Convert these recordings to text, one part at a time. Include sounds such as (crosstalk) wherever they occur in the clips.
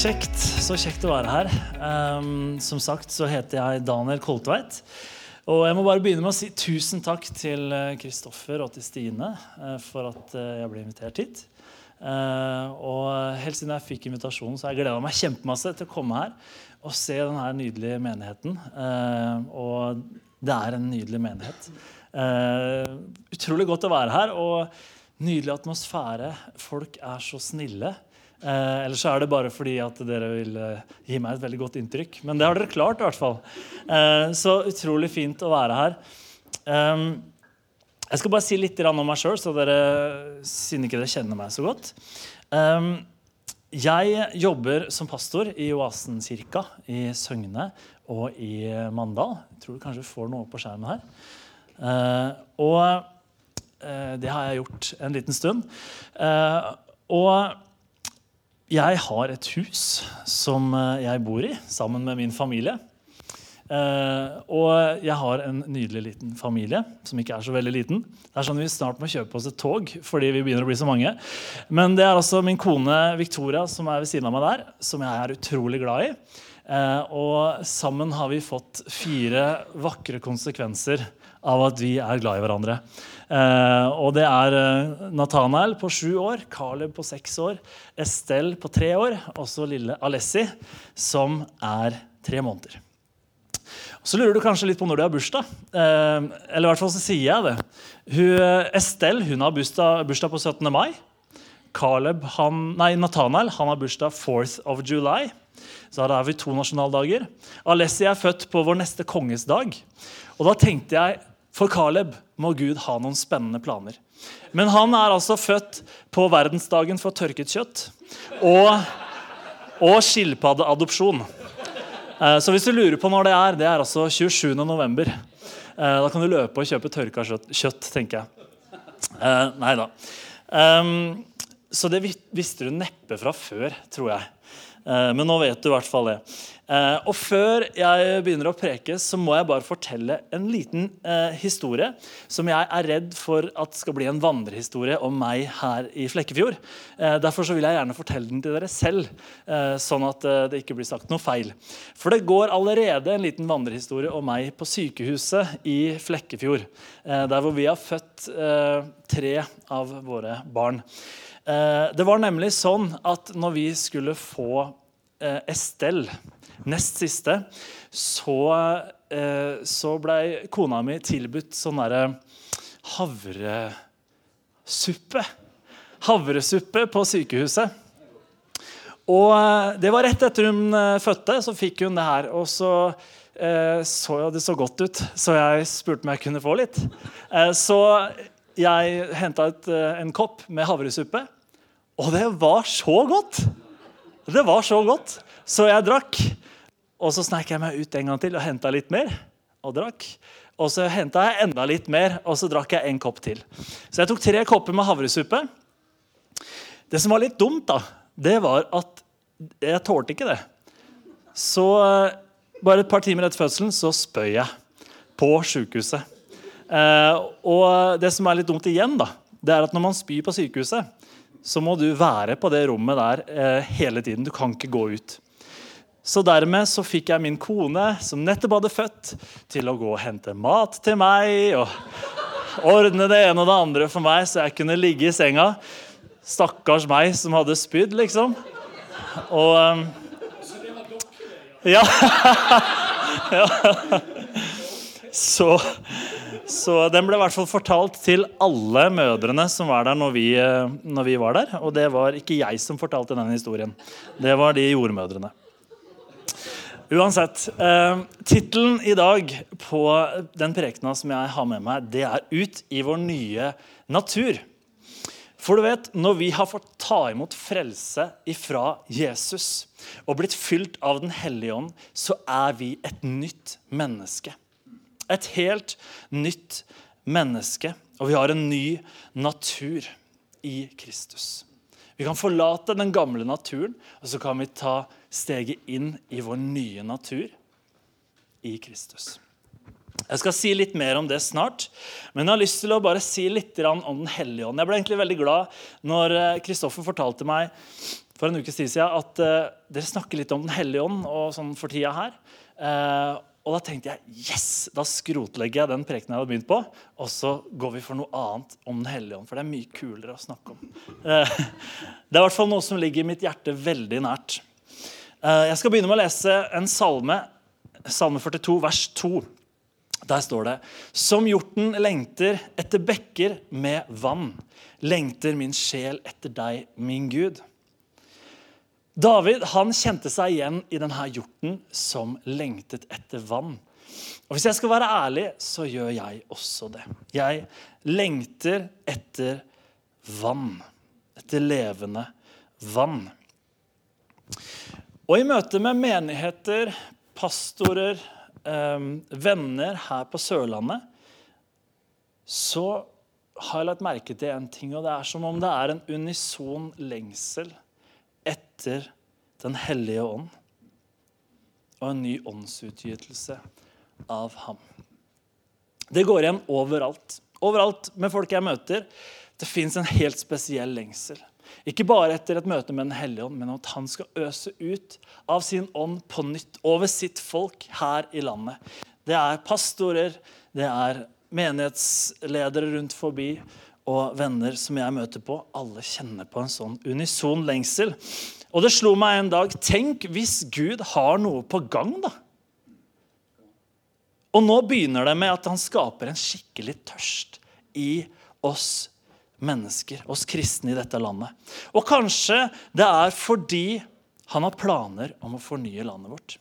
Kjekt, så kjekt å være her. Um, som sagt så heter jeg Daniel Koltveit. Og jeg må bare begynne med å si tusen takk til Kristoffer og til Stine uh, for at uh, jeg ble invitert hit. Uh, og helt siden jeg fikk invitasjonen, så har jeg gleda meg kjempemasse til å komme her og se denne nydelige menigheten. og det er en nydelig menighet. utrolig godt å være her. og Nydelig atmosfære. Folk er så snille. Eh, Eller så er det bare fordi at dere vil eh, gi meg et veldig godt inntrykk. Men det har dere klart, i hvert fall. Eh, så utrolig fint å være her. Um, jeg skal bare si litt om meg sjøl, siden ikke dere kjenner meg så godt. Um, jeg jobber som pastor i Oasen kirka i Søgne og i Mandal. Jeg tror du kanskje får noe på skjermen her. Uh, og uh, det har jeg gjort en liten stund. Og jeg har et hus som eh, jeg bor i sammen med min familie. Uh, og jeg har en nydelig liten familie som ikke er så veldig liten. Det er sånn Vi snart må kjøpe oss et tog fordi vi begynner å bli så mange. Men det er altså min kone Victoria som er ved siden av meg der, som jeg er utrolig glad i. Uh, og sammen har vi fått fire vakre konsekvenser av at vi er glad i hverandre. Eh, og det er eh, Nathanael på sju år, Caleb på seks år, Estelle på tre år og så lille Alessi, som er tre måneder. Så lurer du kanskje litt på når du har bursdag. Eh, eller i hvert fall så sier jeg det. Hun, eh, Estelle hun har bursdag, bursdag, på 17. mai. Caleb, han, nei, Nathanael han har bursdag 4th of July. Så da har vi to nasjonaldager. Alessi er født på vår neste konges dag. Og da tenkte jeg for Caleb må Gud ha noen spennende planer. Men han er altså født på verdensdagen for tørket kjøtt og, og skilpaddeadopsjon. Eh, så hvis du lurer på når det er, det er altså 27. november. Eh, da kan du løpe og kjøpe tørka kjøtt, tenker jeg. Eh, nei da. Så det visste du neppe fra før, tror jeg. Men nå vet du i hvert fall det. Uh, og Før jeg begynner å preke, så må jeg bare fortelle en liten uh, historie som jeg er redd for at skal bli en vandrehistorie om meg her i Flekkefjord. Uh, derfor så vil jeg gjerne fortelle den til dere selv, sånn at det ikke blir sagt noe feil. For det går allerede en liten vandrehistorie om meg på sykehuset i Flekkefjord. der hvor vi har født tre av våre barn. det var nemlig sånn at når vi skulle få Estelle nest siste, så, eh, så blei kona mi tilbudt sånn derre havresuppe. Havresuppe på sykehuset. Og eh, det var rett etter hun eh, fødte, så fikk hun det her. Og så eh, så det så godt ut, så jeg spurte om jeg kunne få litt. Eh, så jeg henta ut eh, en kopp med havresuppe, og det var så godt! Det var så godt, så jeg drakk. Og så snek jeg meg ut en gang til og henta litt mer. Og drakk. Og så henta jeg enda litt mer, og så drakk jeg en kopp til. Så jeg tok tre kopper med havresuppe. Det som var litt dumt, da, det var at jeg tålte ikke det. Så eh, bare et par timer etter fødselen så spøy jeg på sjukehuset. Eh, og det som er litt dumt igjen, da, det er at når man spyr på sykehuset, så må du være på det rommet der eh, hele tiden. Du kan ikke gå ut. Så dermed så fikk jeg min kone, som nettopp hadde født, til å gå og hente mat til meg og ordne det ene og det andre for meg, så jeg kunne ligge i senga. Stakkars meg som hadde spydd, liksom. Og um, ja. (laughs) ja. Så, så, den ble i hvert fall fortalt til alle mødrene som var der når vi, eh, når vi var der. Og det var ikke jeg som fortalte denne historien. Det var de jordmødrene. Uansett. Eh, Tittelen i dag på den prekena som jeg har med meg, det er 'Ut i vår nye natur'. For du vet, Når vi har fått ta imot frelse ifra Jesus og blitt fylt av Den hellige ånd, så er vi et nytt menneske. Et helt nytt menneske. Og vi har en ny natur i Kristus. Vi kan forlate den gamle naturen, og så kan vi ta steget inn i vår nye natur i Kristus. Jeg skal si litt mer om det snart, men jeg har lyst til å bare si litt om Den hellige ånd. Jeg ble egentlig veldig glad når Kristoffer fortalte meg for en ukes tid siden at dere snakker litt om Den hellige ånd og sånn for tida her. Og da tenkte jeg yes, da skrotlegger jeg den prekenen jeg hadde begynt på, og så går vi for noe annet om Den hellige ånd. For det er mye kulere å snakke om. Eh, (laughs) det er i hvert fall noe som ligger mitt hjerte veldig nært. Eh, jeg skal begynne med å lese en salme, salme 42, vers 2. Der står det Som hjorten lengter etter bekker med vann, lengter min sjel etter deg, min Gud. David han kjente seg igjen i denne hjorten som lengtet etter vann. Og Hvis jeg skal være ærlig, så gjør jeg også det. Jeg lengter etter vann. Etter levende vann. Og i møte med menigheter, pastorer, venner her på Sørlandet, så har jeg lagt merke til en ting, og det er som om det er en unison lengsel etter Den hellige ånd og en ny åndsutgytelse av ham. Det går igjen overalt. Overalt med folk jeg møter. Det fins en helt spesiell lengsel. Ikke bare etter et møte med Den hellige ånd, men at han skal øse ut av sin ånd på nytt over sitt folk her i landet. Det er pastorer, det er menighetsledere rundt forbi og venner som jeg møter på, alle kjenner på en sånn unison lengsel. Og det slo meg en dag Tenk hvis Gud har noe på gang, da. Og nå begynner det med at han skaper en skikkelig tørst i oss mennesker, oss kristne i dette landet. Og kanskje det er fordi han har planer om å fornye landet vårt.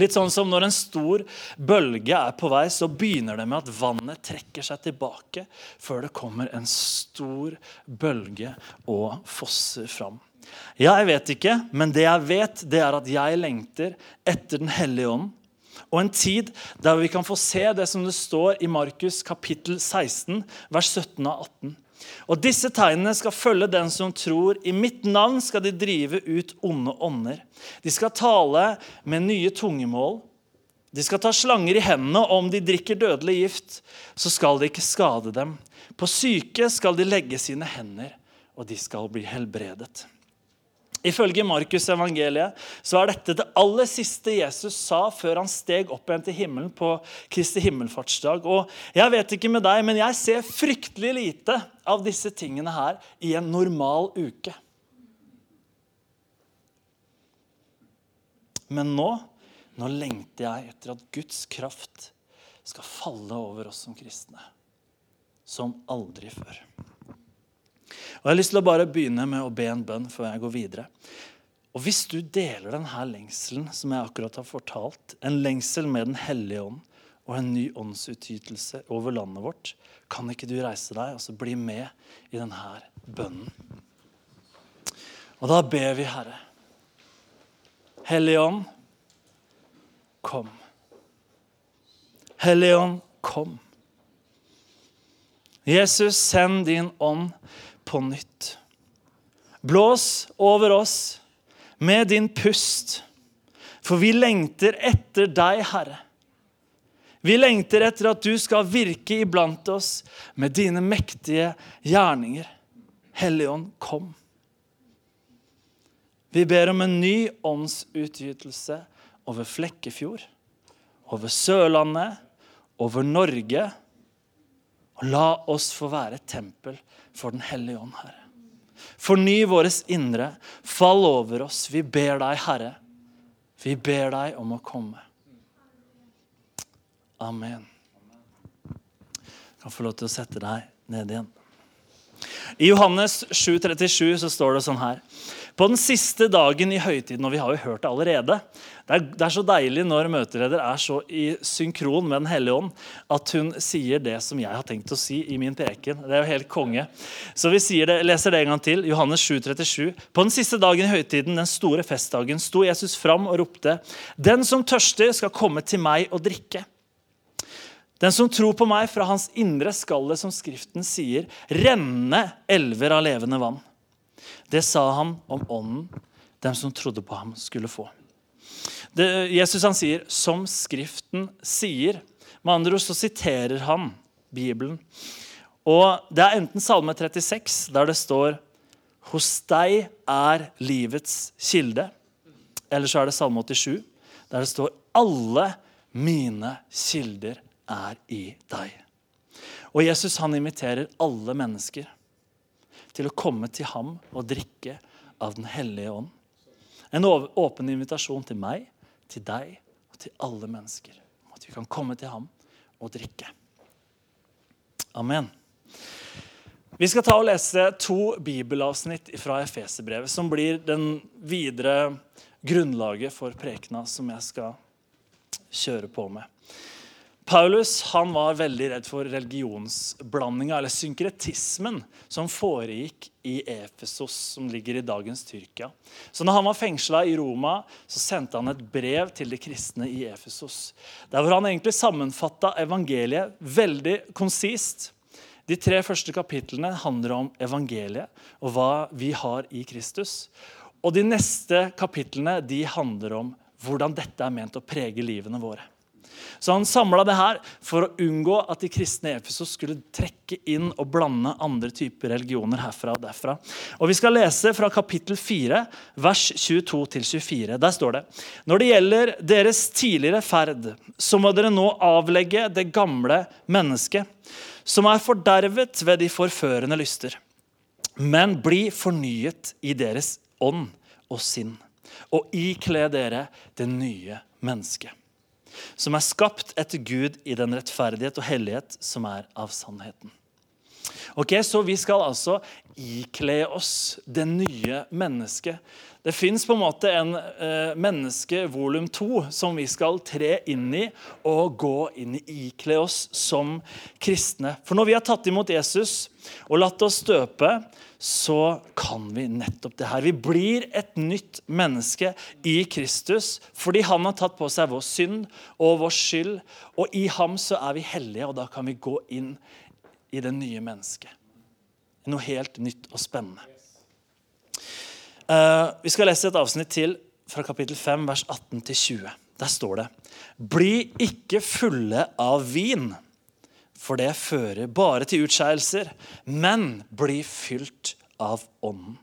Litt sånn som Når en stor bølge er på vei, så begynner det med at vannet trekker seg tilbake før det kommer en stor bølge og fosser fram. Jeg vet ikke, men det jeg vet, det er at jeg lengter etter Den hellige ånd. Og en tid der vi kan få se det som det står i Markus kapittel 16, vers 17 og 18. Og disse tegnene skal følge den som tror. I mitt navn skal de drive ut onde ånder. De skal tale med nye tungemål. De skal ta slanger i hendene, og om de drikker dødelig gift, så skal det ikke skade dem. På syke skal de legge sine hender, og de skal bli helbredet. Ifølge Markus evangeliet så er dette det aller siste Jesus sa før han steg opp igjen til himmelen på Kristi himmelfartsdag. Og jeg vet ikke med deg, men jeg ser fryktelig lite av disse tingene her i en normal uke. Men nå, nå lengter jeg etter at Guds kraft skal falle over oss som kristne. Som aldri før. Og Jeg har lyst til å bare begynne med å be en bønn før jeg går videre. Og Hvis du deler denne lengselen som jeg akkurat har fortalt, en lengsel med Den hellige ånd og en ny åndsutytelse over landet vårt, kan ikke du reise deg og så bli med i denne bønnen? Og da ber vi, Herre. Hellige ånd, kom. Hellige ånd, kom. Jesus, send din ånd på nytt. Blås over oss med din pust, for vi lengter etter deg, Herre. Vi lengter etter at du skal virke iblant oss med dine mektige gjerninger. Helligånd, kom. Vi ber om en ny åndsutgytelse over Flekkefjord, over Sørlandet, over Norge. Og la oss få være tempel for Den hellige ånd, Herre. Forny våres indre. Fall over oss. Vi ber deg, Herre. Vi ber deg om å komme. Amen. Du kan få lov til å sette deg ned igjen. I Johannes 7,37 så står det sånn her. På den siste dagen i høytiden, og vi har jo hørt det allerede Det er, det er så deilig når møteleder er så i synkron med Den hellige ånd at hun sier det som jeg har tenkt å si i min preken. Det er jo helt konge. Så vi det, leser det en gang til. Johannes 7,37. På den siste dagen i høytiden, den store festdagen, sto Jesus fram og ropte:" Den som tørster, skal komme til meg og drikke. Den som tror på meg, fra hans indre skal det, som Skriften sier, renne elver av levende vann. Det sa han om ånden dem som trodde på ham, skulle få. Det, Jesus han sier 'som Skriften sier'. Med andre ord så siterer han Bibelen. Og Det er enten Salme 36, der det står hos deg er livets kilde. Eller så er det Salme 87, der det står alle mine kilder er i deg. Og Jesus han inviterer alle mennesker til å komme til ham og drikke av Den hellige ånd. En åpen invitasjon til meg, til deg og til alle mennesker. Om at vi kan komme til ham og drikke. Amen. Vi skal ta og lese to bibelavsnitt fra Efeserbrevet, som blir den videre grunnlaget for prekena som jeg skal kjøre på med. Paulus han var veldig redd for religionsblandinga, eller synkretismen, som foregikk i Efesos, som ligger i dagens Tyrkia. Så når han var fengsla i Roma, så sendte han et brev til de kristne i Efesos. Der hvor han egentlig sammenfatta evangeliet veldig konsist de tre første kapitlene handler om evangeliet og hva vi har i Kristus. Og de neste kapitlene de handler om hvordan dette er ment å prege livene våre. Så Han samla det her for å unngå at de kristne i Efesos skulle trekke inn og blande andre typer religioner herfra og derfra. Og Vi skal lese fra kapittel 4, vers 22-24. Der står det Når det gjelder deres tidligere ferd, så må dere nå avlegge det gamle mennesket som er fordervet ved de forførende lyster. Men bli fornyet i deres ånd og sinn, og ikle dere det nye mennesket, som er skapt etter Gud i den rettferdighet og hellighet som er av sannheten. Ok, Så vi skal altså ikle oss det nye mennesket. Det fins på en måte en eh, menneske volum to som vi skal tre inn i og gå inn i, ikle oss som kristne. For når vi har tatt imot Jesus og latt oss døpe, så kan vi nettopp det her. Vi blir et nytt menneske i Kristus fordi han har tatt på seg vår synd og vår skyld. Og i ham så er vi hellige, og da kan vi gå inn i det nye mennesket. Noe helt nytt og spennende. Uh, vi skal lese et avsnitt til fra kapittel 5, vers 18-20. Der står det Bli ikke fulle av vin, for det fører bare til utskeielser, men bli fylt av Ånden.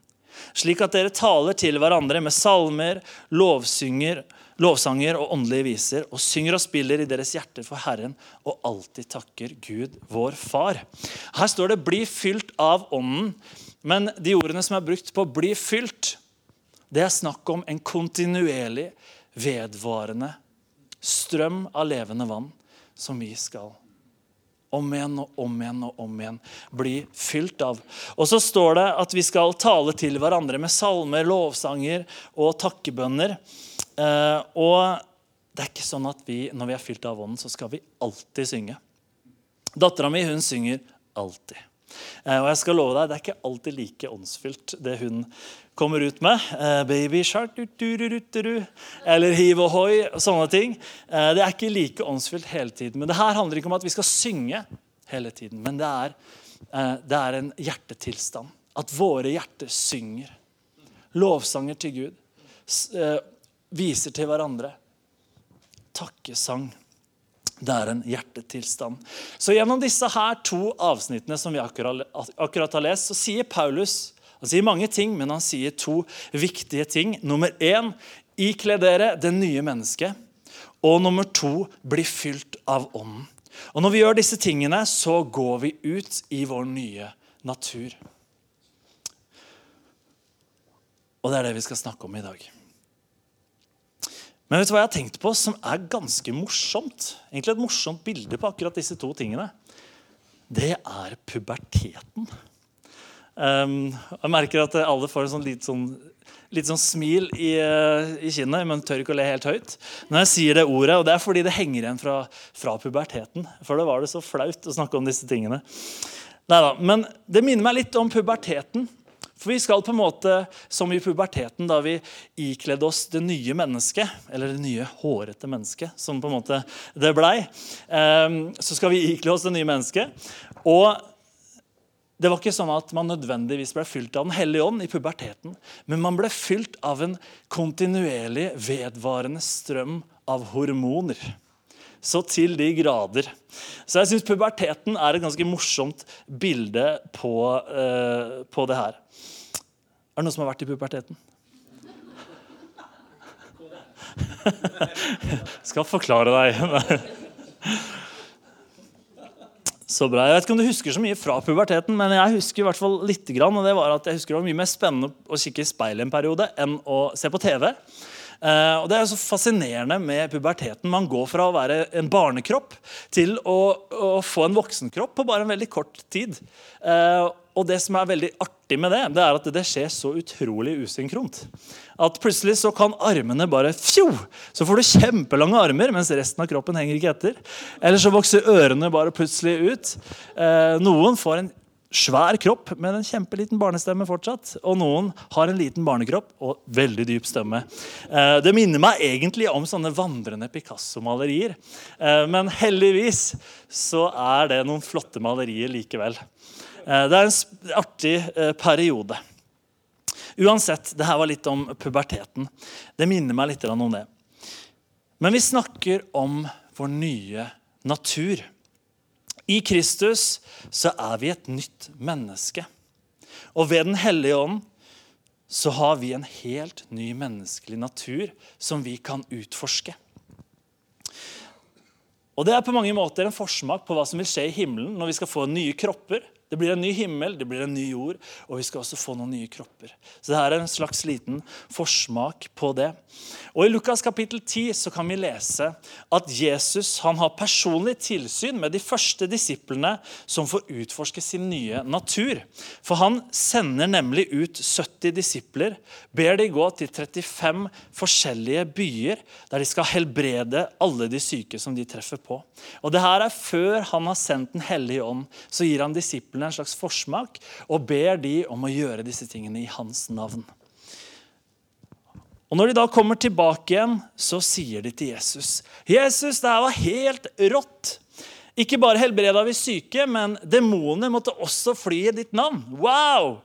Slik at dere taler til hverandre med salmer, lovsynger, lovsanger og åndelige viser, og synger og spiller i deres hjerter for Herren, og alltid takker Gud, vår Far. Her står det 'bli fylt av Ånden'. Men de ordene som er brukt på 'bli fylt', det er snakk om en kontinuerlig, vedvarende strøm av levende vann som vi skal om igjen og om igjen og om igjen bli fylt av. Og så står det at vi skal tale til hverandre med salmer, lovsanger og takkebønner. Eh, og det er ikke sånn at vi, når vi er fylt av ånden, så skal vi alltid synge. Dattera mi hun synger alltid. Eh, og jeg skal love deg, Det er ikke alltid like åndsfylt, det hun kommer ut med. Eh, baby shark, du, du, du, eller hiv ohoi, sånne ting. Det er ikke like åndsfylt hele tiden. Men det her handler ikke om at vi skal synge hele tiden, men det er, det er en hjertetilstand. At våre hjerter synger. Lovsanger til Gud. Viser til hverandre. Takkesang. Det er en hjertetilstand. Så Gjennom disse her to avsnittene som vi akkurat, har lest, så sier Paulus han sier mange ting, men han sier to viktige ting. Nummer én ikle dere det nye mennesket. Og nummer to bli fylt av ånden. Og Når vi gjør disse tingene, så går vi ut i vår nye natur. Og det er det vi skal snakke om i dag. Men vet du hva jeg har tenkt på som er ganske morsomt? Egentlig et morsomt bilde på akkurat disse to tingene. Det er puberteten. Um, jeg merker at alle får en sånn litt sånn, litt sånn smil i, uh, i, kinnet, men tør ikke å le helt høyt når jeg sier det ordet. og Det er fordi det henger igjen fra, fra puberteten. For det var det så flaut å snakke om disse tingene. Neida, men det minner meg litt om puberteten. For vi skal på en måte, som i puberteten, da vi ikledde oss det nye mennesket, eller det nye hårete mennesket, som på en måte det blei, ehm, så skal vi ikle oss det nye mennesket. Og det var ikke sånn at man nødvendigvis ble fylt av Den hellige ånd i puberteten, men man ble fylt av en kontinuerlig, vedvarende strøm av hormoner så til de grader. Så jeg syns puberteten er et ganske morsomt bilde på, uh, på det her. Er det noen som har vært i puberteten? (laughs) Skal forklare deg. (laughs) Så bra. Jeg vet ikke om du husker så mye fra puberteten, men jeg husker i hvert fall litt. Og det var at jeg husker det var mye mer spennende å kikke i speilet en periode enn å se på TV. Eh, og Det er så fascinerende med puberteten. Man går fra å være en barnekropp til å, å få en voksenkropp på bare en veldig kort tid. Eh, og det som er veldig artig med det, det er at det skjer så utrolig usynkront. At plutselig så kan armene bare fjo, Så får du kjempelange armer, mens resten av kroppen henger ikke etter. Eller så vokser ørene bare plutselig ut. Eh, noen får en svær kropp men en kjempeliten barnestemme fortsatt. Og noen har en liten barnekropp og veldig dyp stemme. Eh, det minner meg egentlig om sånne vandrende Picasso-malerier. Eh, men heldigvis så er det noen flotte malerier likevel. Eh, det er en artig periode. Uansett, det her var litt om puberteten. Det minner meg litt om det. Men vi snakker om vår nye natur. I Kristus så er vi et nytt menneske. Og ved Den hellige ånd så har vi en helt ny menneskelig natur som vi kan utforske. Og Det er på mange måter en forsmak på hva som vil skje i himmelen når vi skal få nye kropper det blir en ny himmel, det blir en ny jord, og vi skal også få noen nye kropper. Så det er en slags liten forsmak på det. Og I Lukas kapittel 10 så kan vi lese at Jesus han har personlig tilsyn med de første disiplene som får utforske sin nye natur. For han sender nemlig ut 70 disipler, ber de gå til 35 forskjellige byer der de skal helbrede alle de syke som de treffer på. Og det her er før han har sendt Den hellige ånd. Så gir han disiplene disiplene en slags forsmak og ber de om å gjøre disse tingene i hans navn. Og Når de da kommer tilbake igjen, så sier de til Jesus Jesus, det her var helt rått. Ikke bare helbreda vi syke, men demoner måtte også fly i ditt navn. Wow!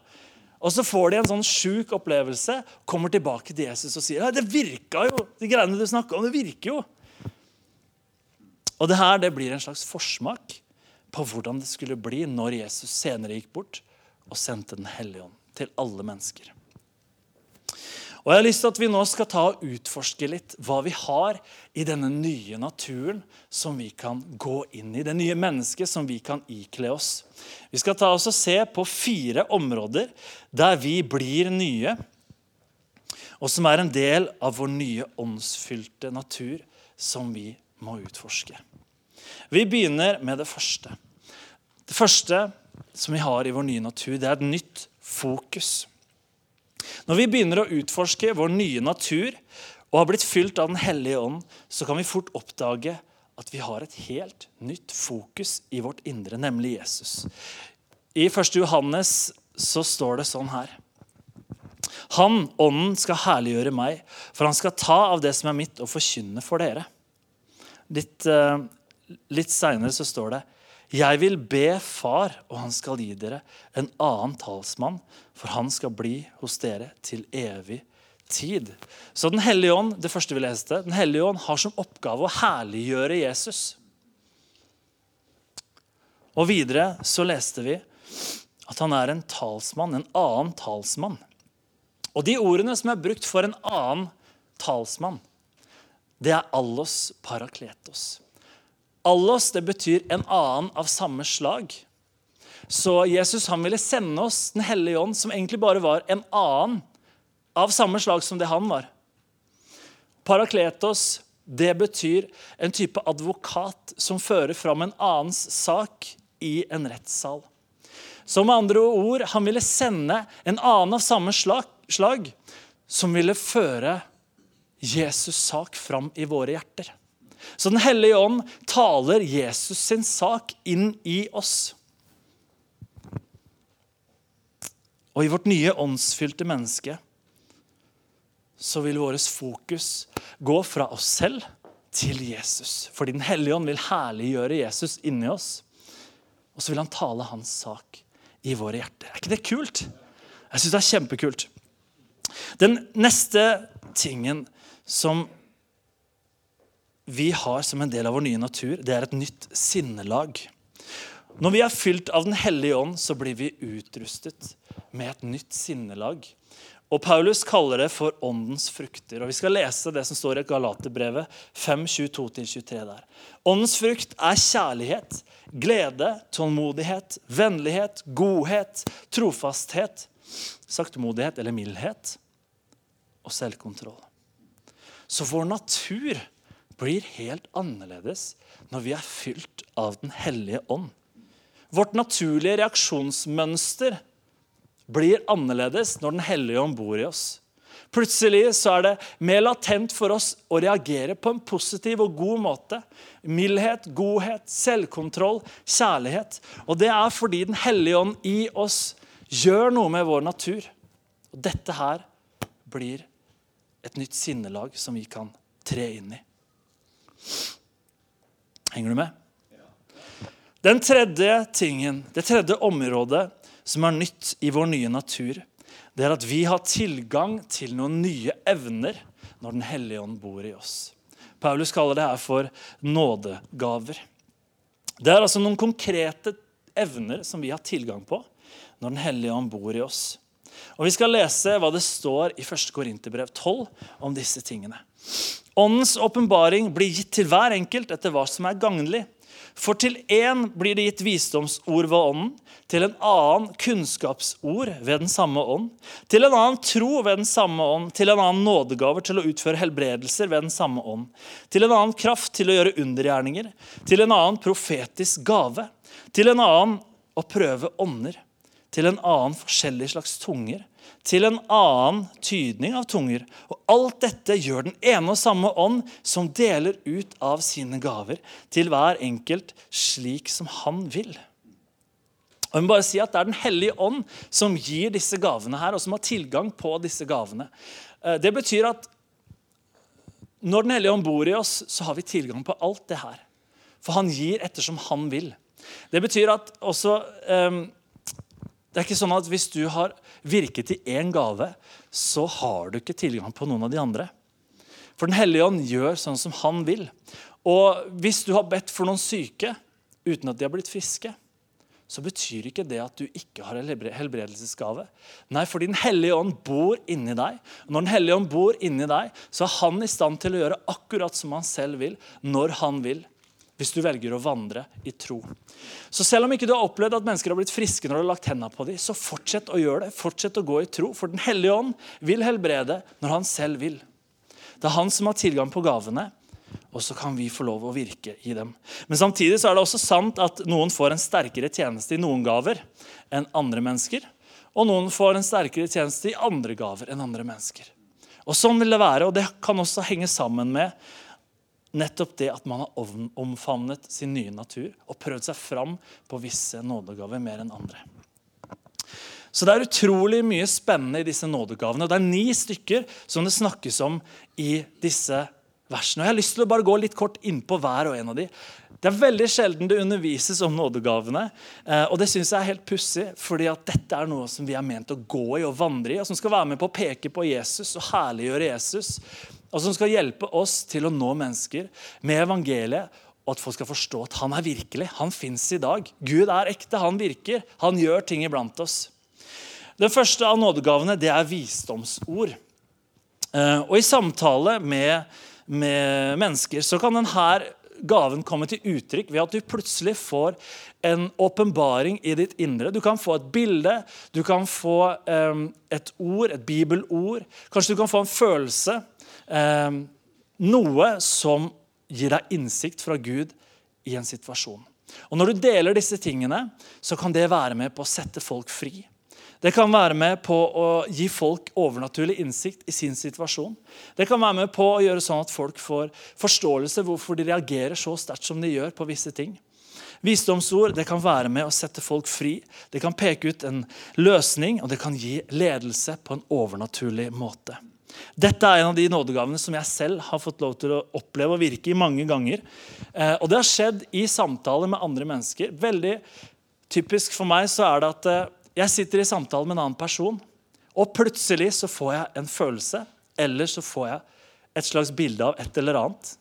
Og så får de en sånn sjuk opplevelse, kommer tilbake til Jesus og sier det virka jo, de greiene du snakka om, det virker jo. Og det her det blir en slags forsmak på hvordan det skulle bli når Jesus senere gikk bort og sendte Den hellige ånd til alle mennesker. Og Jeg har lyst til at vi nå skal ta og utforske litt hva vi har i denne nye naturen som vi kan gå inn i. Det nye mennesket som vi kan ikle oss. Vi skal ta oss og se på fire områder der vi blir nye, og som er en del av vår nye åndsfylte natur som vi må utforske. Vi begynner med det første. Det første som vi har i vår nye natur, det er et nytt fokus. Når vi begynner å utforske vår nye natur og har blitt fylt av Den hellige ånd, så kan vi fort oppdage at vi har et helt nytt fokus i vårt indre, nemlig Jesus. I 1. Johannes så står det sånn her. Han, Ånden, skal herliggjøre meg, for han skal ta av det som er mitt, og forkynne for dere. Litt, uh, litt seinere så står det jeg vil be Far, og han skal gi dere en annen talsmann, for han skal bli hos dere til evig tid. Så Den hellige ånd det første vi leste, den hellige ånd har som oppgave å herliggjøre Jesus. Og Videre så leste vi at han er en talsmann, en annen talsmann. Og De ordene som er brukt for en annen talsmann, det er allos parakletos. Allos det betyr en annen av samme slag. Så Jesus han ville sende oss Den hellige ånd, som egentlig bare var en annen av samme slag som det han var. Parakletos det betyr en type advokat som fører fram en annens sak i en rettssal. Så med andre ord, han ville sende en annen av samme slag, slag som ville føre Jesus' sak fram i våre hjerter. Så Den hellige ånd taler Jesus sin sak inn i oss. Og i vårt nye åndsfylte menneske så vil vårt fokus gå fra oss selv til Jesus. Fordi Den hellige ånd vil herliggjøre Jesus inni oss. Og så vil han tale hans sak i våre hjerter. Er ikke det kult? Jeg syns det er kjempekult. Den neste tingen som vi har som en del av vår nye natur, det er et nytt sinnelag. Når vi er fylt av Den hellige ånd, så blir vi utrustet med et nytt sinnelag. Og Paulus kaller det for åndens frukter. Og Vi skal lese det som står i Galaterbrevet 5.22-23 der. Åndens frukt er kjærlighet, glede, tålmodighet, vennlighet, godhet, trofasthet, saktmodighet eller mildhet og selvkontroll. Så vår natur blir helt annerledes når vi er fylt av Den hellige ånd. Vårt naturlige reaksjonsmønster blir annerledes når Den hellige ånd bor i oss. Plutselig så er det mer latent for oss å reagere på en positiv og god måte. Mildhet, godhet, selvkontroll, kjærlighet. Og det er fordi Den hellige ånd i oss gjør noe med vår natur. Og dette her blir et nytt sinnelag som vi kan tre inn i. Henger du med? Den tredje tingen, det tredje området som er nytt i vår nye natur, det er at vi har tilgang til noen nye evner når Den hellige ånd bor i oss. Paulus kaller det her for nådegaver. Det er altså noen konkrete evner som vi har tilgang på når Den hellige ånd bor i oss. Og Vi skal lese hva det står i 1. Korinterbrev 12 om disse tingene. Åndens åpenbaring blir gitt til hver enkelt etter hva som er gagnlig. For til én blir det gitt visdomsord ved ånden, til en annen kunnskapsord ved den samme ånd, til en annen tro ved den samme ånd, til en annen nådegaver til å utføre helbredelser ved den samme ånd, til en annen kraft til å gjøre undergjerninger, til en annen profetisk gave, til en annen å prøve ånder, til en annen forskjellig slags tunger, til en annen tydning av tunger. Og alt dette gjør den ene og samme ånd, som deler ut av sine gaver til hver enkelt slik som han vil. Og jeg må bare si at Det er Den hellige ånd som gir disse gavene her, og som har tilgang på disse gavene. Eh, det betyr at når Den hellige ånd bor i oss, så har vi tilgang på alt det her. For han gir ettersom han vil. Det betyr at også um, Det er ikke sånn at hvis du har virket i én gave, så har du ikke tilgang på noen av de andre. For Den hellige ånd gjør sånn som han vil. Og hvis du har bedt for noen syke uten at de har blitt friske, så betyr ikke det at du ikke har en helbredelsesgave. Nei, for Den hellige ånd bor inni deg. Når Den hellige ånd bor inni deg, så er han i stand til å gjøre akkurat som han selv vil, når han vil hvis du velger å vandre i tro. Så selv om ikke du har opplevd at mennesker har blitt friske når du har lagt hendene på dem, så fortsett å gjøre det. Fortsett å gå i tro, for Den hellige ånd vil helbrede når han selv vil. Det er han som har tilgang på gavene, og så kan vi få lov å virke i dem. Men samtidig så er det også sant at noen får en sterkere tjeneste i noen gaver enn andre mennesker. Og noen får en sterkere tjeneste i andre gaver enn andre mennesker. Og Sånn vil det være, og det kan også henge sammen med nettopp det at man har omfavnet sin nye natur og prøvd seg fram på visse nådegaver mer enn andre. Så det er utrolig mye spennende i disse nådegavene. og Det er ni stykker som det snakkes om i disse versene. Og Jeg har lyst til å bare gå litt kort innpå hver og en av de. Det er veldig sjelden det undervises om nådegavene. Eh, og det synes jeg er helt pussig, fordi at dette er noe som vi er ment å gå i og vandre i, og som skal være med på å peke på Jesus og herliggjøre Jesus og som skal hjelpe oss til å nå mennesker med evangeliet, og at folk skal forstå at han er virkelig. Han fins i dag. Gud er ekte, han virker. Han gjør ting iblant oss. Den første av nådegavene det er visdomsord. Eh, og I samtale med, med mennesker så kan denne gaven komme til uttrykk ved at du plutselig får en åpenbaring i ditt indre. Du kan få et bilde, du kan få um, et ord, et bibelord. Kanskje du kan få en følelse eh, noe som gir deg innsikt fra Gud i en situasjon. Og Når du deler disse tingene, så kan det være med på å sette folk fri. Det kan være med på å gi folk overnaturlig innsikt i sin situasjon. Det kan være med på å gjøre sånn at folk får forståelse hvorfor de reagerer så sterkt som de gjør på visse ting. Visdomsord det kan være med å sette folk fri. Det kan peke ut en løsning, og det kan gi ledelse på en overnaturlig måte. Dette er en av de nådegavene som jeg selv har fått lov til å oppleve og virke i mange ganger. Eh, og det har skjedd i samtaler med andre mennesker. Veldig typisk for meg så er det at eh, jeg sitter i samtale med en annen person, og plutselig så får jeg en følelse, eller så får jeg et slags bilde av et eller annet.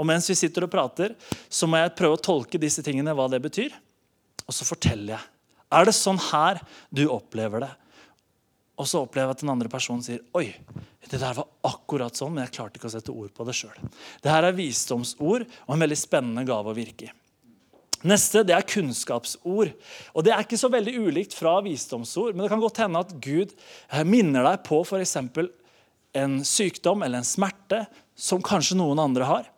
Og mens vi sitter og prater, så må jeg prøve å tolke disse tingene, hva det betyr. Og så forteller jeg. Er det sånn her du opplever det? Og så opplever jeg at den andre personen sier Oi, det der var akkurat sånn, men jeg klarte ikke å sette ord på det sjøl. Dette er visdomsord og en veldig spennende gave å virke i. Neste det er kunnskapsord. Og Det er ikke så veldig ulikt fra visdomsord, men det kan godt hende at Gud eh, minner deg på f.eks. en sykdom eller en smerte som kanskje noen andre har.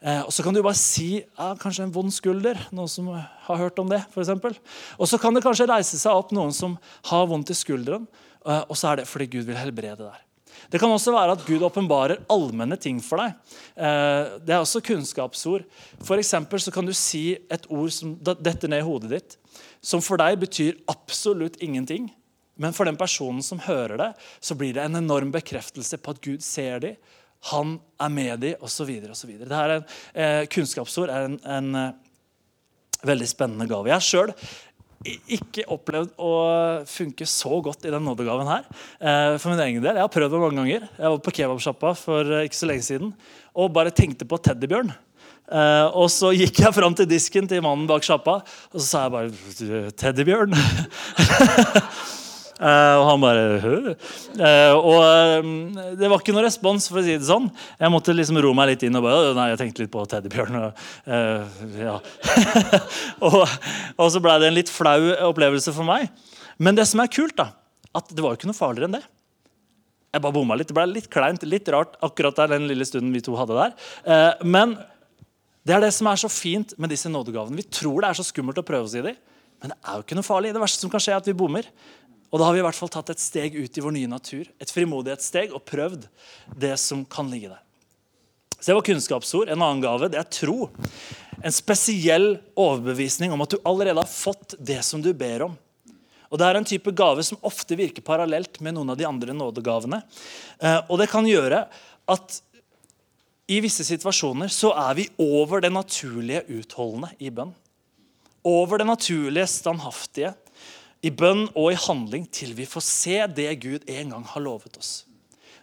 Eh, og Så kan du bare si ja, kanskje en vond skulder. Noen som har hørt om det. For eksempel. og så kan det kanskje reise seg opp noen som har vondt i skulderen. Eh, og så er det fordi Gud vil helbrede der. Det kan også være at Gud åpenbarer allmenne ting for deg. Eh, det er også kunnskapsord. For så kan du si et ord som detter ned i hodet ditt, som for deg betyr absolutt ingenting. Men for den personen som hører det, så blir det en enorm bekreftelse på at Gud ser dem, han er med dem, osv. Eh, kunnskapsord er en, en eh, veldig spennende gave. Jeg selv. Ikke opplevd å funke så godt i den nådegaven her. Eh, for min egen del. Jeg har prøvd det mange ganger. Jeg var på kebabsjappa for eh, ikke så lenge siden og bare tenkte på teddybjørn. Uh, og så gikk jeg fram til disken til mannen bak sjappa og så sa jeg bare 'Teddybjørn'. (laughs) Uh, og han bare uh, Og uh, det var ikke noe respons, for å si det sånn. Jeg måtte liksom ro meg litt inn og bare Nei, jeg tenkte litt på teddybjørn. ja. (laughs) og, og, så ble det en litt flau opplevelse for meg. Men det som er kult, da, at det var jo ikke noe farligere enn det. Jeg bare bomma litt. Det ble litt kleint, litt rart akkurat der den lille stunden vi to hadde der. men det er det som er så fint med disse nådegavene. Vi tror det er så skummelt å prøve oss i dem. Men det er jo ikke noe farlig. Det verste som kan skje, er at vi bommer. Og da har vi i hvert fall tatt et steg ut i vår nye natur, et frimodighetssteg, og prøvd det som kan ligge der. Så Det var kunnskapsord. En annen gave det er tro. En spesiell overbevisning om at du allerede har fått det som du ber om. Og Det er en type gave som ofte virker parallelt med noen av de andre nådegavene. Eh, og det kan gjøre at i visse situasjoner så er vi over det naturlige utholdende i bønn. Over det naturlige standhaftige i bønn og i handling til vi får se det Gud en gang har lovet oss.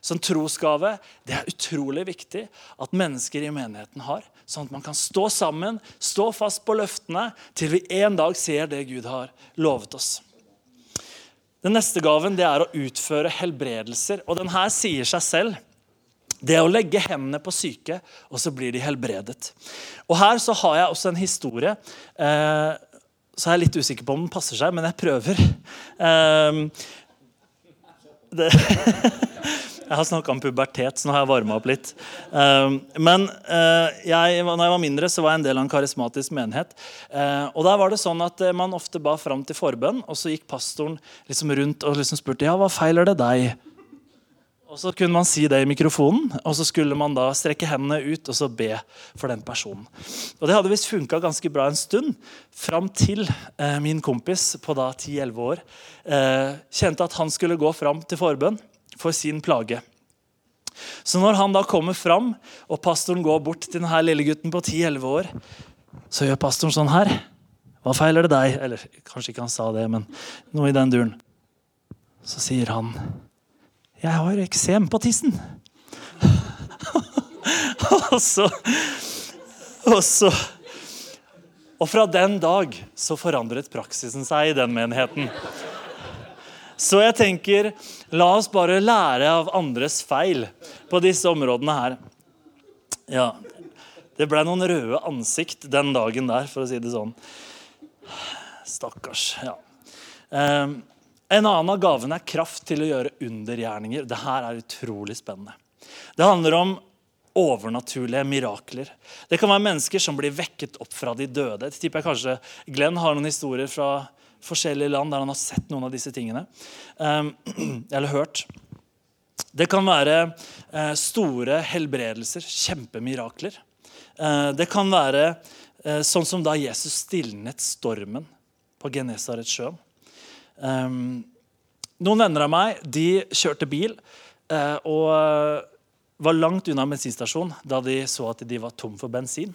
Som trosgave det er utrolig viktig at mennesker i menigheten har. Sånn at man kan stå sammen, stå fast på løftene, til vi en dag ser det Gud har lovet oss. Den neste gaven det er å utføre helbredelser. og den her sier seg selv. Det er å legge hendene på syke, og så blir de helbredet. Og Her så har jeg også en historie. Eh, så er jeg litt usikker på om den passer seg, men jeg prøver. Um, det, (laughs) jeg har snakka om pubertet, så nå har jeg varma opp litt. Um, men uh, jeg, når jeg var mindre, så var jeg en del av en karismatisk menighet. Uh, og der var det sånn at uh, Man ofte ba fram til forbønn, og så gikk pastoren liksom rundt og liksom spurte ja, hva feiler det deg. Og Så kunne man si det i mikrofonen, og så skulle man da strekke hendene ut og så be for den personen. Og Det hadde visst funka ganske bra en stund, fram til eh, min kompis på da 10-11 år eh, kjente at han skulle gå fram til forbønn for sin plage. Så når han da kommer fram, og pastoren går bort til denne lille gutten på 10-11 år, så gjør pastoren sånn her. Hva feiler det deg? Eller kanskje ikke han sa det, men noe i den duren. Så sier han 'Jeg har eksem på tissen'. (laughs) og så Og så Og fra den dag så forandret praksisen seg i den menigheten. Så jeg tenker, la oss bare lære av andres feil på disse områdene her. Ja, Det ble noen røde ansikt den dagen der, for å si det sånn. Stakkars. ja. Um, en annen av gavene er kraft til å gjøre undergjerninger. Dette er utrolig spennende. Det handler om overnaturlige mirakler. Det kan være mennesker som blir vekket opp fra de døde. Det tipper jeg kanskje Glenn har noen historier fra forskjellige land der han har sett noen av disse tingene. Um, (clears throat) eller hørt. Det kan være uh, store helbredelser, kjempemirakler. Uh, det kan være uh, sånn som da Jesus stilnet stormen på Genesaretsjøen. Um, noen venner av meg de kjørte bil uh, og var langt unna bensinstasjonen da de så at de var tom for bensin.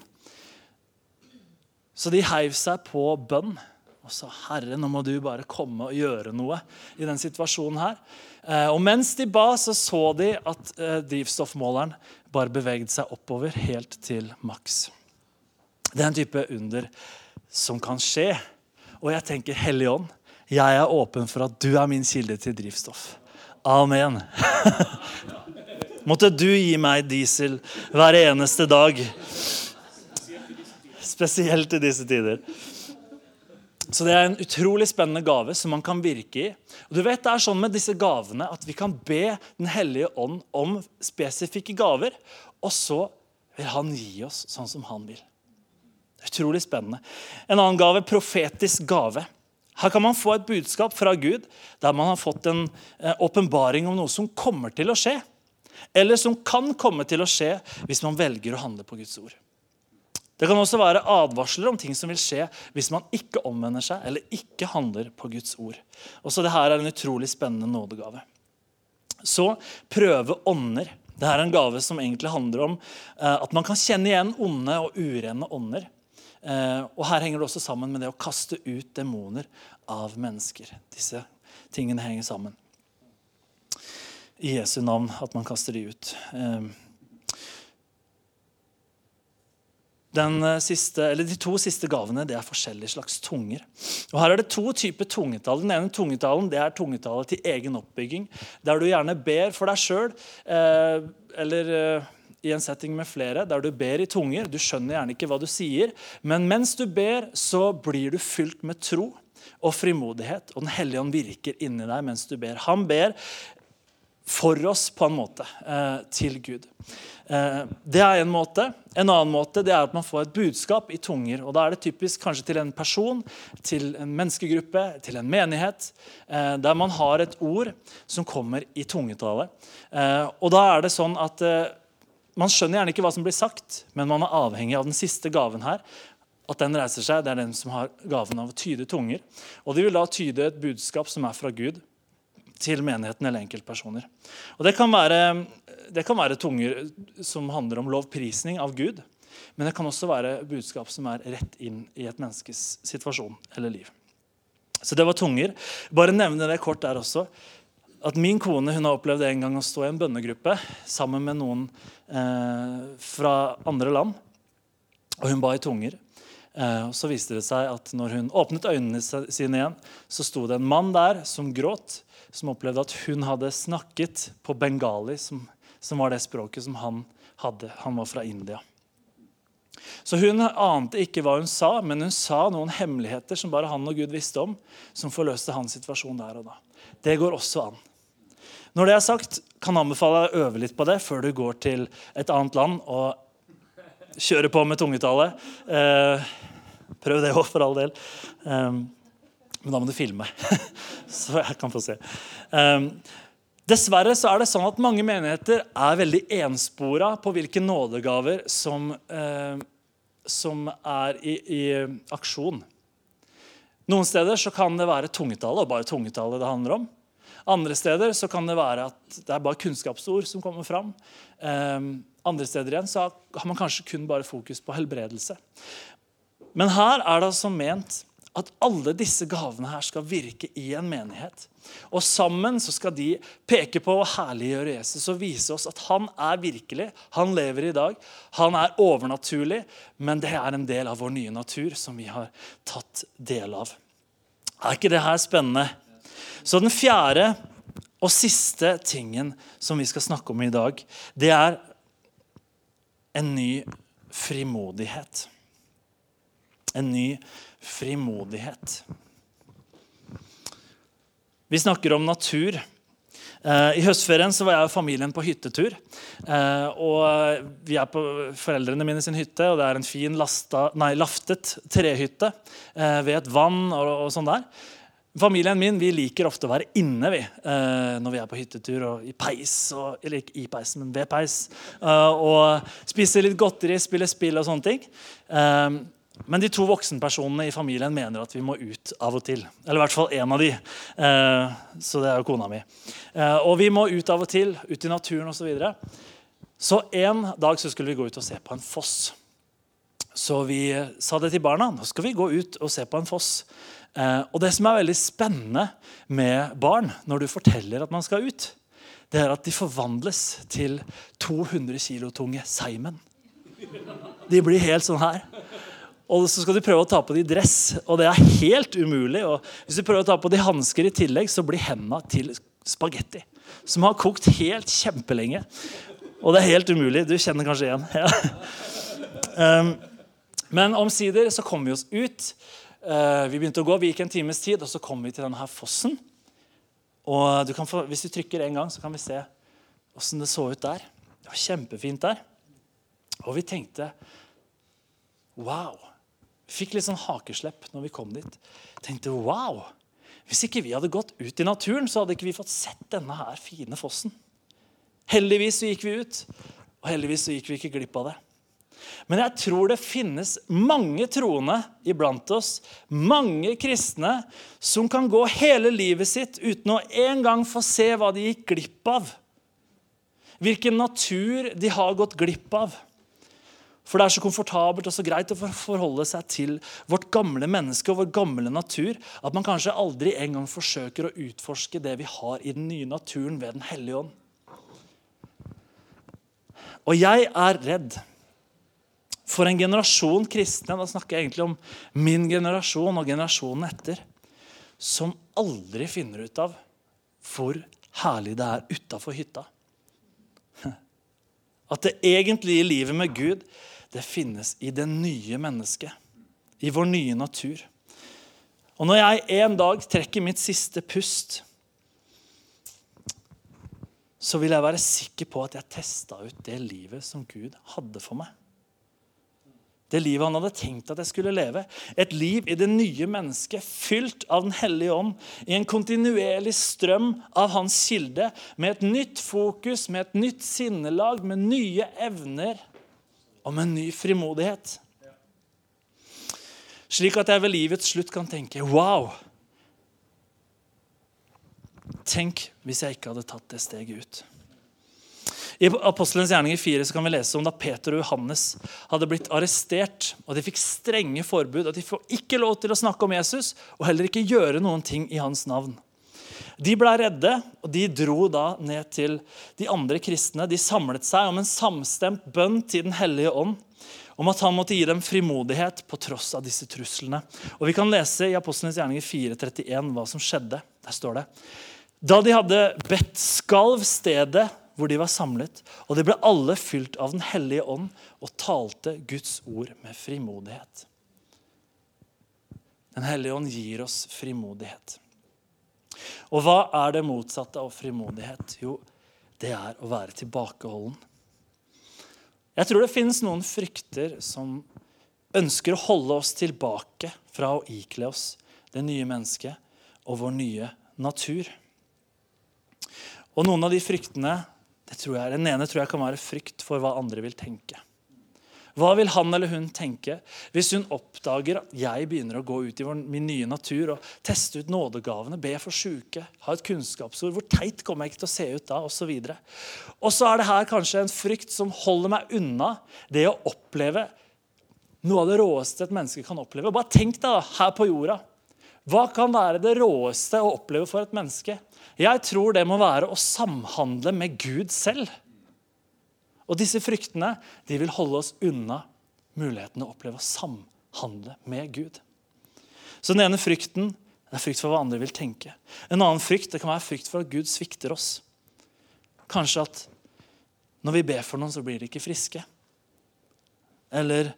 Så de heiv seg på bønn. og sa Herre, nå må du bare komme og gjøre noe i den situasjonen her. Uh, og mens de ba, så så de at uh, drivstoffmåleren bare beveget seg oppover helt til maks. Det er en type under som kan skje. Og jeg tenker, Hellig Ånd, jeg er åpen for at du er min kilde til drivstoff. Amen. (laughs) Måtte du gi meg diesel hver eneste dag. Spesielt i disse tider. Så Det er en utrolig spennende gave som man kan virke i. Og du vet Det er sånn med disse gavene at vi kan be Den hellige ånd om spesifikke gaver, og så vil han gi oss sånn som han vil. Utrolig spennende. En annen gave profetisk gave. Her kan man få et budskap fra Gud der man har fått en eh, åpenbaring om noe som kommer til å skje. Eller som kan komme til å skje hvis man velger å handle på Guds ord. Det kan også være advarsler om ting som vil skje hvis man ikke omvender seg eller ikke handler på Guds ord. Også Dette er en utrolig spennende nådegave. Så prøve ånder. Dette er en gave som egentlig handler om eh, at man kan kjenne igjen onde og urene ånder. Eh, og Her henger det også sammen med det å kaste ut demoner av mennesker. Disse tingene henger sammen. I Jesu navn at man kaster de ut. Eh, siste, de to siste gavene det er forskjellige slags tunger. Og Her er det to typer tungetall. Den ene tungetalen det er tungetallet til egen oppbygging. Der du gjerne ber for deg sjøl, eh, eller eh, i en setting med flere, der du ber i tunger. Du skjønner gjerne ikke hva du sier, men mens du ber, så blir du fylt med tro og frimodighet, og Den hellige ånd virker inni deg mens du ber. Han ber for oss, på en måte, eh, til Gud. Eh, det er en måte. En annen måte det er at man får et budskap i tunger. og Da er det typisk kanskje til en person, til en menneskegruppe, til en menighet, eh, der man har et ord som kommer i tungetale. Og da er det sånn at man skjønner gjerne ikke hva som blir sagt, men man er avhengig av den siste gaven her. At den reiser seg, Det er den som har gaven av å tyde tunger. Og De vil da tyde et budskap som er fra Gud, til menigheten eller enkeltpersoner. Og det kan, være, det kan være tunger som handler om lovprisning av Gud. Men det kan også være budskap som er rett inn i et menneskes situasjon eller liv. Så det var tunger. Bare nevne det kort der også at min kone hun har opplevd en gang å stå i en bønnegruppe sammen med noen eh, fra andre land. Og hun ba i tunger. Eh, og så viste det seg at når hun åpnet øynene sine igjen, så sto det en mann der som gråt, som opplevde at hun hadde snakket på bengali, som, som var det språket som han hadde. Han var fra India. Så Hun ante ikke hva hun sa, men hun sa noen hemmeligheter som bare han og Gud visste om, som forløste hans situasjon der og da. Det går også an. Når det er sagt, kan jeg anbefale deg å øve litt på det før du går til et annet land og kjører på med tungetallet. Eh, prøv det òg, for all del. Eh, men da må du filme, (laughs) så jeg kan få se. Eh, dessverre så er det sånn at mange menigheter er veldig enspora på hvilke nådegaver som, eh, som er i, i, aksjon. Noen steder så kan det være tungetallet, og bare tungetallet det handler om. Andre steder så kan det være at det er bare kunnskapsord som kommer fram. Um, andre steder igjen så har man kanskje kun bare fokus på helbredelse. Men her er det altså ment at alle disse gavene her skal virke i en menighet. Og sammen så skal de peke på å herliggjøre Jesus og vise oss at han er virkelig. Han lever i dag. Han er overnaturlig, men det er en del av vår nye natur som vi har tatt del av. Er ikke det her spennende? Så den fjerde og siste tingen som vi skal snakke om i dag, det er en ny frimodighet. En ny frimodighet. Vi snakker om natur. Eh, I høstferien så var jeg og familien på hyttetur. Eh, og Vi er på foreldrene mine sin hytte, og det er en fin lasta, nei, laftet trehytte eh, ved et vann. og, og sånn der. Familien min vi liker ofte å være inne vi, eh, når vi er på hyttetur og i peis. Og, eller ikke i peis, men ved peis. Eh, og spise litt godteri, spille spill og sånne ting. Eh, men de to voksenpersonene i familien mener at vi må ut av og til. Eller i hvert fall én av de. Så det er jo kona mi. Og vi må ut av og til, ut i naturen osv. Så, så en dag så skulle vi gå ut og se på en foss. Så vi sa det til barna. Nå skal vi gå ut og se på en foss. Eh, og det som er veldig spennende med barn når du forteller at man skal ut, det er at de forvandles til 200 kilo tunge seigmenn. De blir helt sånn her. Og så skal du prøve å ta på de dress, og det er helt umulig. Og hvis du prøver å ta på de hansker i tillegg, så blir hendene til spagetti. Som har kokt helt kjempelenge. Og det er helt umulig. Du kjenner kanskje igjen. Ja. Um, (laughs) men omsider så kommer vi oss ut. Uh, vi begynte å gå, vi gikk en times tid, og så kom vi til denne fossen. Og du få, Hvis du trykker en gang, så kan vi se åssen det så ut der. Det var kjempefint der. Og vi tenkte wow. Vi fikk litt sånn hakeslepp når vi kom dit. Tenkte wow. Hvis ikke vi hadde gått ut i naturen, så hadde ikke vi fått sett denne her fine fossen. Heldigvis så gikk vi ut, og heldigvis så gikk vi ikke glipp av det. Men jeg tror det finnes mange troende iblant oss, mange kristne, som kan gå hele livet sitt uten å en gang få se hva de gikk glipp av. Hvilken natur de har gått glipp av. For det er så komfortabelt og så greit å forholde seg til vårt gamle menneske og vår gamle natur at man kanskje aldri engang forsøker å utforske det vi har i den nye naturen ved Den hellige ånd. Og jeg er redd for en generasjon kristne, da snakker jeg egentlig om min generasjon og generasjonen etter, som aldri finner ut av hvor herlig det er utafor hytta. (laughs) At det egentlige livet med Gud det finnes i det nye mennesket. I vår nye natur. Og når jeg en dag trekker mitt siste pust, så vil jeg være sikker på at jeg testa ut det livet som Gud hadde for meg. Det livet han hadde tenkt at jeg skulle leve. Et liv i det nye mennesket, fylt av Den hellige ånd, i en kontinuerlig strøm av hans kilde, med et nytt fokus, med et nytt sinnelag, med nye evner og med ny frimodighet. Slik at jeg ved livets slutt kan tenke wow. Tenk hvis jeg ikke hadde tatt det steget ut. I Apostelens gjerninger 4 så kan vi lese om da Peter og Johannes hadde blitt arrestert. og De fikk strenge forbud. At De får ikke lov til å snakke om Jesus og heller ikke gjøre noen ting i hans navn. De ble redde, og de dro da ned til de andre kristne. De samlet seg om en samstemt bønn til Den hellige ånd om at han måtte gi dem frimodighet på tross av disse truslene. Og Vi kan lese i Apostlenes gjerninger 4.31 hva som skjedde. Der står det. Da de hadde bedt, skalv stedet hvor de var samlet, og de ble alle fylt av Den hellige ånd og talte Guds ord med frimodighet. Den hellige ånd gir oss frimodighet. Og hva er det motsatte av frimodighet? Jo, det er å være tilbakeholden. Jeg tror det finnes noen frykter som ønsker å holde oss tilbake fra å ikle oss det nye mennesket og vår nye natur. Og noen av de fryktene Den ene tror jeg kan være frykt for hva andre vil tenke. Hva vil han eller hun tenke hvis hun oppdager at jeg begynner å gå ut i min nye natur og teste ut nådegavene, be for syke, ha et kunnskapsord? Hvor teit kommer jeg ikke til å se ut da? Og så, videre. og så er det her kanskje en frykt som holder meg unna det å oppleve noe av det råeste et menneske kan oppleve. Bare tenk deg her på jorda. Hva kan være det råeste å oppleve for et menneske? Jeg tror det må være å samhandle med Gud selv. Og disse fryktene de vil holde oss unna muligheten å oppleve å samhandle med Gud. Så den ene frykten det er frykt for hva andre vil tenke. En annen frykt det kan være frykt for at Gud svikter oss. Kanskje at når vi ber for noen, så blir de ikke friske. Eller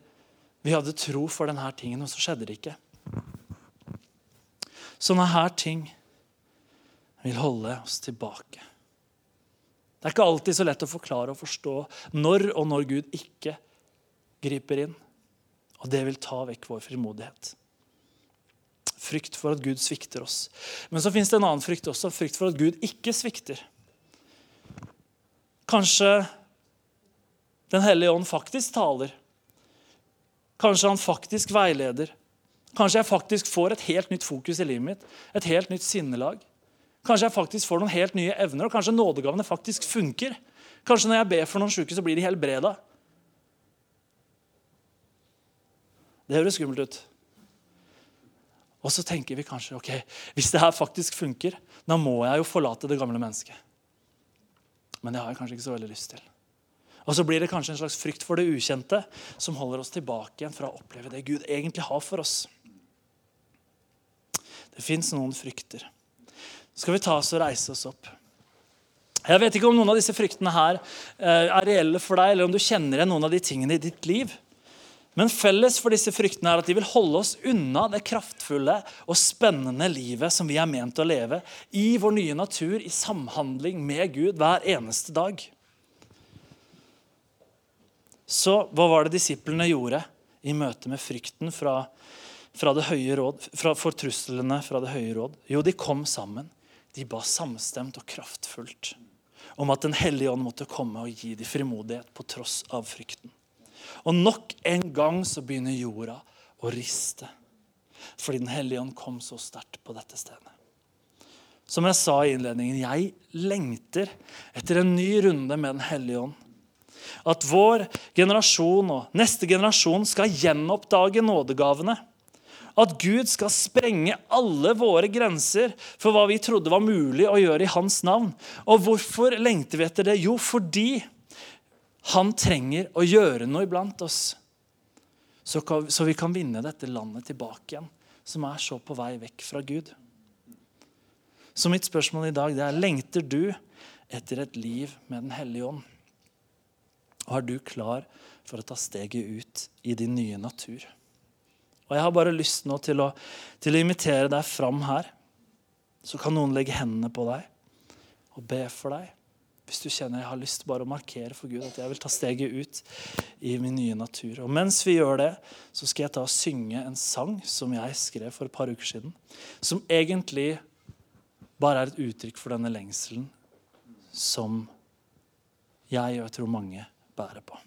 vi hadde tro for denne tingen, og så skjedde det ikke. Sånne her ting vil holde oss tilbake. Det er ikke alltid så lett å forklare og forstå når og når Gud ikke griper inn. Og det vil ta vekk vår frimodighet. Frykt for at Gud svikter oss. Men så fins det en annen frykt også. Frykt for at Gud ikke svikter. Kanskje Den hellige ånd faktisk taler. Kanskje han faktisk veileder. Kanskje jeg faktisk får et helt nytt fokus i livet mitt. Et helt nytt sinnelag. Kanskje jeg faktisk får noen helt nye evner, og kanskje nådegavene faktisk funker. Kanskje når jeg ber for noen syke, så blir de helbreda. Det høres skummelt ut. Og så tenker vi kanskje ok, hvis det her faktisk funker, da må jeg jo forlate det gamle mennesket. Men det har jeg kanskje ikke så veldig lyst til. Og så blir det kanskje en slags frykt for det ukjente som holder oss tilbake igjen fra å oppleve det Gud egentlig har for oss. Det fins noen frykter. Skal vi ta oss og reise oss opp. Jeg vet ikke om noen av disse fryktene her eh, er reelle for deg, eller om du kjenner igjen noen av de tingene i ditt liv. Men felles for disse fryktene er at de vil holde oss unna det kraftfulle og spennende livet som vi er ment å leve i vår nye natur, i samhandling med Gud hver eneste dag. Så hva var det disiplene gjorde i møte med frykten fra, fra fra, for truslene fra det høye råd? Jo, de kom sammen. De ba samstemt og kraftfullt om at Den hellige ånd måtte komme og gi dem frimodighet på tross av frykten. Og nok en gang så begynner jorda å riste. Fordi Den hellige ånd kom så sterkt på dette stedet. Som jeg sa i innledningen, jeg lengter etter en ny runde med Den hellige ånd. At vår generasjon og neste generasjon skal gjenoppdage nådegavene. At Gud skal sprenge alle våre grenser for hva vi trodde var mulig å gjøre i hans navn. Og hvorfor lengter vi etter det? Jo, fordi han trenger å gjøre noe iblant oss. Så, vi kan vinne dette landet tilbake igjen, som er så på vei vekk fra Gud. Så mitt spørsmål i dag det er lengter du etter et liv med Den hellige ånd? Og er du klar for å ta steget ut i din nye natur? Og Jeg har bare lyst nå til å, til å invitere deg fram her. Så kan noen legge hendene på deg og be for deg. Hvis du kjenner jeg har lyst bare å markere for Gud at jeg vil ta steget ut i min nye natur. Og Mens vi gjør det, så skal jeg ta og synge en sang som jeg skrev for et par uker siden. Som egentlig bare er et uttrykk for denne lengselen som jeg og jeg tror mange bærer på.